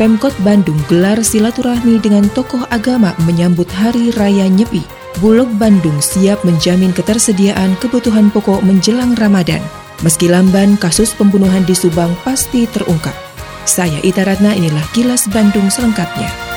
Pemkot Bandung gelar silaturahmi dengan tokoh agama menyambut Hari Raya Nyepi. Bulog Bandung siap menjamin ketersediaan kebutuhan pokok menjelang Ramadan. Meski lamban, kasus pembunuhan di Subang pasti terungkap. Saya Ita Ratna, inilah kilas Bandung selengkapnya.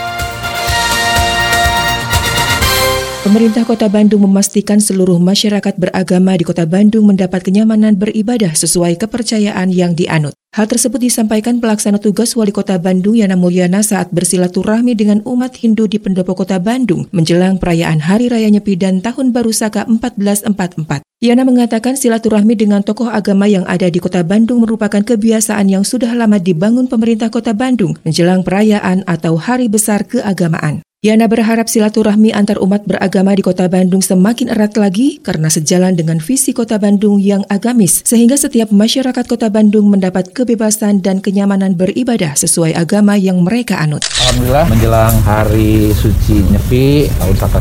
Pemerintah Kota Bandung memastikan seluruh masyarakat beragama di Kota Bandung mendapat kenyamanan beribadah sesuai kepercayaan yang dianut. Hal tersebut disampaikan pelaksana tugas Wali Kota Bandung Yana Mulyana saat bersilaturahmi dengan umat Hindu di Pendopo Kota Bandung menjelang perayaan Hari Raya Nyepi dan Tahun Baru Saka 1444. Yana mengatakan silaturahmi dengan tokoh agama yang ada di Kota Bandung merupakan kebiasaan yang sudah lama dibangun pemerintah Kota Bandung menjelang perayaan atau hari besar keagamaan. Yana berharap silaturahmi antar umat beragama di Kota Bandung semakin erat lagi karena sejalan dengan visi Kota Bandung yang agamis, sehingga setiap masyarakat Kota Bandung mendapat kebebasan dan kenyamanan beribadah sesuai agama yang mereka anut. Alhamdulillah menjelang hari suci Nyepi tahun Saka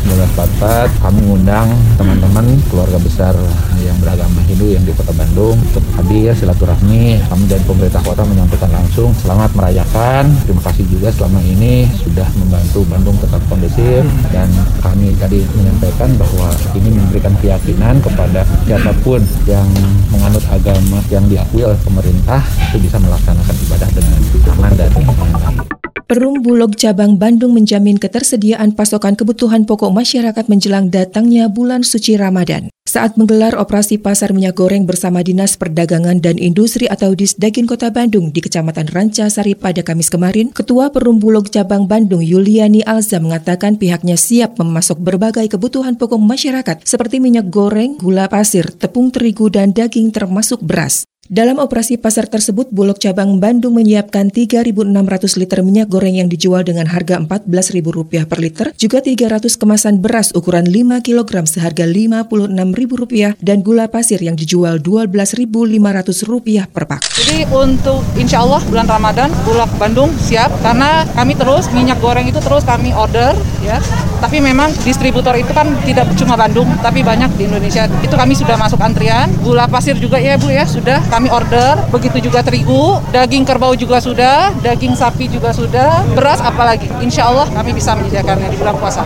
1944 kami mengundang teman-teman keluarga besar yang beragama Hindu yang di Kota Bandung untuk hadir silaturahmi. Kami dan pemerintah kota menyampaikan langsung selamat merayakan. Terima kasih juga selama ini sudah membantu Bandung tetap kondusif dan kami tadi menyampaikan bahwa ini memberikan keyakinan kepada siapa pun yang menganut agama yang diakui oleh pemerintah itu bisa melaksanakan ibadah dengan aman dan baik. Perum Bulog Cabang Bandung menjamin ketersediaan pasokan kebutuhan pokok masyarakat menjelang datangnya bulan suci Ramadan. Saat menggelar operasi pasar minyak goreng bersama Dinas Perdagangan dan Industri atau Disdagin Kota Bandung di Kecamatan Rancasari pada Kamis kemarin, Ketua Perum Bulog Cabang Bandung Yuliani Alza mengatakan pihaknya siap memasok berbagai kebutuhan pokok masyarakat seperti minyak goreng, gula pasir, tepung terigu, dan daging termasuk beras. Dalam operasi pasar tersebut, Bulog Cabang Bandung menyiapkan 3.600 liter minyak goreng yang dijual dengan harga Rp14.000 per liter, juga 300 kemasan beras ukuran 5 kg seharga Rp56.000 dan gula pasir yang dijual Rp12.500 per pak. Jadi untuk insya Allah bulan Ramadan, Bulog Bandung siap karena kami terus minyak goreng itu terus kami order ya. Tapi memang distributor itu kan tidak cuma Bandung, tapi banyak di Indonesia. Itu kami sudah masuk antrian. Gula pasir juga ya Bu ya sudah kami order, begitu juga terigu, daging kerbau juga sudah, daging sapi juga sudah, beras apalagi. Insya Allah kami bisa menyediakannya di bulan puasa.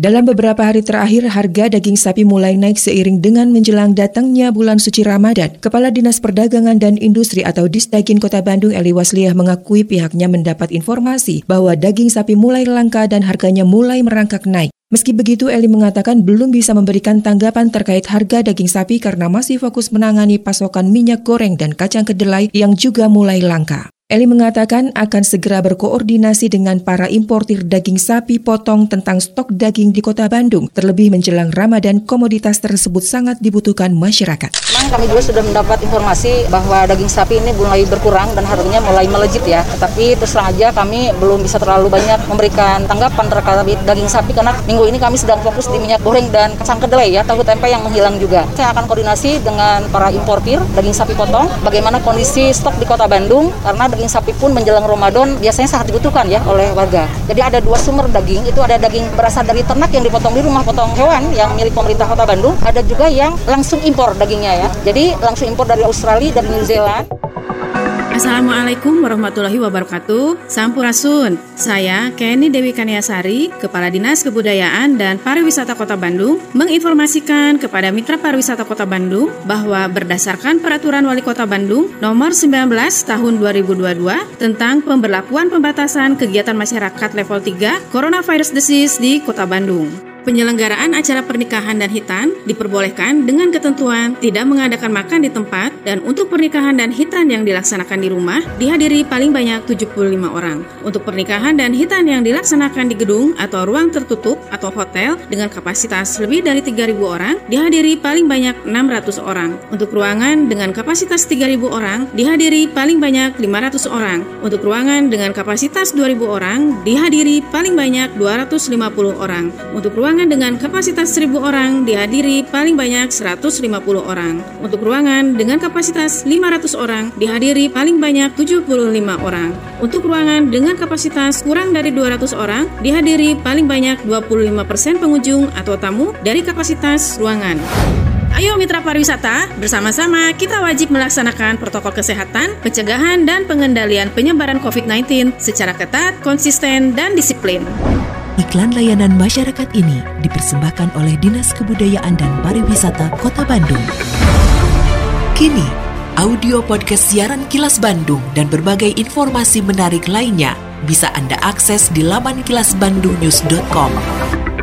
Dalam beberapa hari terakhir, harga daging sapi mulai naik seiring dengan menjelang datangnya bulan suci Ramadan. Kepala Dinas Perdagangan dan Industri atau Disdagin Kota Bandung Eli Wasliah mengakui pihaknya mendapat informasi bahwa daging sapi mulai langka dan harganya mulai merangkak naik. Meski begitu, Eli mengatakan belum bisa memberikan tanggapan terkait harga daging sapi karena masih fokus menangani pasokan minyak goreng dan kacang kedelai yang juga mulai langka. Eli mengatakan akan segera berkoordinasi dengan para importir daging sapi potong tentang stok daging di kota Bandung, terlebih menjelang Ramadan komoditas tersebut sangat dibutuhkan masyarakat. Memang kami juga sudah mendapat informasi bahwa daging sapi ini mulai berkurang dan harganya mulai melejit ya. Tetapi terus terang aja kami belum bisa terlalu banyak memberikan tanggapan terkait daging sapi karena minggu ini kami sedang fokus di minyak goreng dan kacang kedelai ya, tahu tempe yang menghilang juga. Saya akan koordinasi dengan para importir daging sapi potong, bagaimana kondisi stok di kota Bandung karena daging sapi pun menjelang Ramadan biasanya sangat dibutuhkan ya oleh warga. Jadi ada dua sumber daging, itu ada daging berasal dari ternak yang dipotong di rumah potong hewan yang milik pemerintah Kota Bandung, ada juga yang langsung impor dagingnya ya. Jadi langsung impor dari Australia, dari New Zealand. Assalamualaikum warahmatullahi wabarakatuh. Sampurasun. Saya Kenny Dewi Kaniasari, Kepala Dinas Kebudayaan dan Pariwisata Kota Bandung, menginformasikan kepada Mitra Pariwisata Kota Bandung bahwa berdasarkan Peraturan Wali Kota Bandung Nomor 19 Tahun 2022 tentang pemberlakuan pembatasan kegiatan masyarakat level 3 Coronavirus Disease di Kota Bandung. Penyelenggaraan acara pernikahan dan hitan diperbolehkan dengan ketentuan tidak mengadakan makan di tempat dan untuk pernikahan dan hitan yang dilaksanakan di rumah dihadiri paling banyak 75 orang. Untuk pernikahan dan hitan yang dilaksanakan di gedung atau ruang tertutup atau hotel dengan kapasitas lebih dari 3.000 orang dihadiri paling banyak 600 orang. Untuk ruangan dengan kapasitas 3.000 orang dihadiri paling banyak 500 orang. Untuk ruangan dengan kapasitas 2.000 orang dihadiri paling banyak 250 orang. Untuk ruangan ruangan dengan kapasitas 1000 orang dihadiri paling banyak 150 orang. Untuk ruangan dengan kapasitas 500 orang dihadiri paling banyak 75 orang. Untuk ruangan dengan kapasitas kurang dari 200 orang dihadiri paling banyak 25% pengunjung atau tamu dari kapasitas ruangan. Ayo mitra pariwisata, bersama-sama kita wajib melaksanakan protokol kesehatan, pencegahan dan pengendalian penyebaran COVID-19 secara ketat, konsisten, dan disiplin. Iklan layanan masyarakat ini dipersembahkan oleh Dinas Kebudayaan dan Pariwisata Kota Bandung. Kini, audio podcast siaran Kilas Bandung dan berbagai informasi menarik lainnya bisa Anda akses di laman kilasbandungnews.com.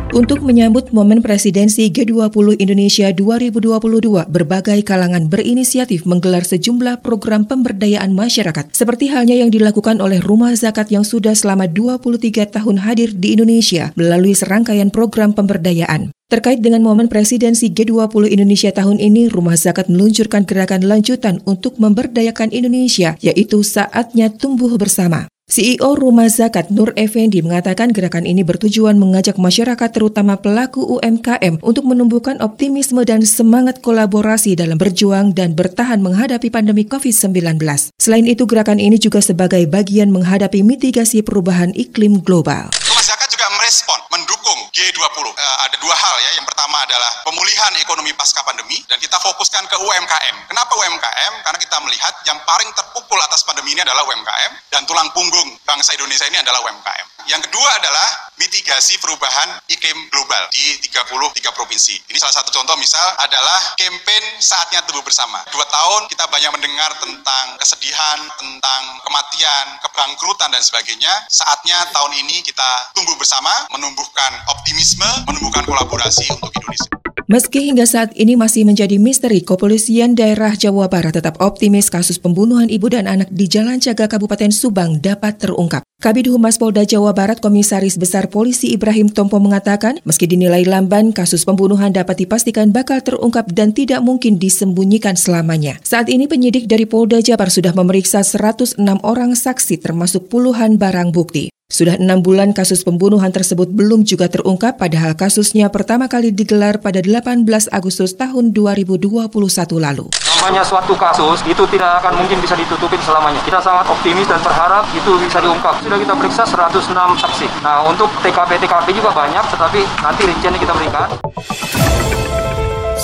Untuk menyambut momen presidensi G20 Indonesia 2022, berbagai kalangan berinisiatif menggelar sejumlah program pemberdayaan masyarakat, seperti halnya yang dilakukan oleh Rumah Zakat yang sudah selama 23 tahun hadir di Indonesia melalui serangkaian program pemberdayaan. Terkait dengan momen presidensi G20 Indonesia tahun ini, Rumah Zakat meluncurkan gerakan lanjutan untuk memberdayakan Indonesia, yaitu saatnya tumbuh bersama. CEO Rumah Zakat Nur Effendi mengatakan gerakan ini bertujuan mengajak masyarakat terutama pelaku UMKM untuk menumbuhkan optimisme dan semangat kolaborasi dalam berjuang dan bertahan menghadapi pandemi COVID-19. Selain itu, gerakan ini juga sebagai bagian menghadapi mitigasi perubahan iklim global. Merespon, mendukung G20. Uh, eh, ada dua hal ya. Yang pertama adalah pemulihan ekonomi pasca pandemi dan kita fokuskan ke UMKM. Kenapa UMKM? Karena kita melihat yang paling terpukul atas pandemi ini adalah UMKM dan tulang punggung bangsa Indonesia ini adalah UMKM. Yang kedua adalah mitigasi perubahan iklim global di 33 provinsi. Ini salah satu contoh misal adalah campaign saatnya tumbuh bersama. Dua tahun kita banyak mendengar tentang kesedihan, tentang kematian, kebangkrutan dan sebagainya. Saatnya tahun ini kita tumbuh bersama, menumbuhkan optimisme, menumbuhkan kolaborasi untuk Indonesia. Meski hingga saat ini masih menjadi misteri, kepolisian daerah Jawa Barat tetap optimis kasus pembunuhan ibu dan anak di Jalan Caga Kabupaten Subang dapat terungkap. Kabid Humas Polda Jawa Barat Komisaris Besar Polisi Ibrahim Tompo mengatakan, meski dinilai lamban, kasus pembunuhan dapat dipastikan bakal terungkap dan tidak mungkin disembunyikan selamanya. Saat ini penyidik dari Polda Jabar sudah memeriksa 106 orang saksi termasuk puluhan barang bukti. Sudah enam bulan kasus pembunuhan tersebut belum juga terungkap padahal kasusnya pertama kali digelar pada 18 Agustus tahun 2021 lalu. Namanya suatu kasus itu tidak akan mungkin bisa ditutupin selamanya. Kita sangat optimis dan berharap itu bisa diungkap. Sudah kita periksa 106 saksi. Nah untuk TKP-TKP juga banyak tetapi nanti rinciannya kita berikan.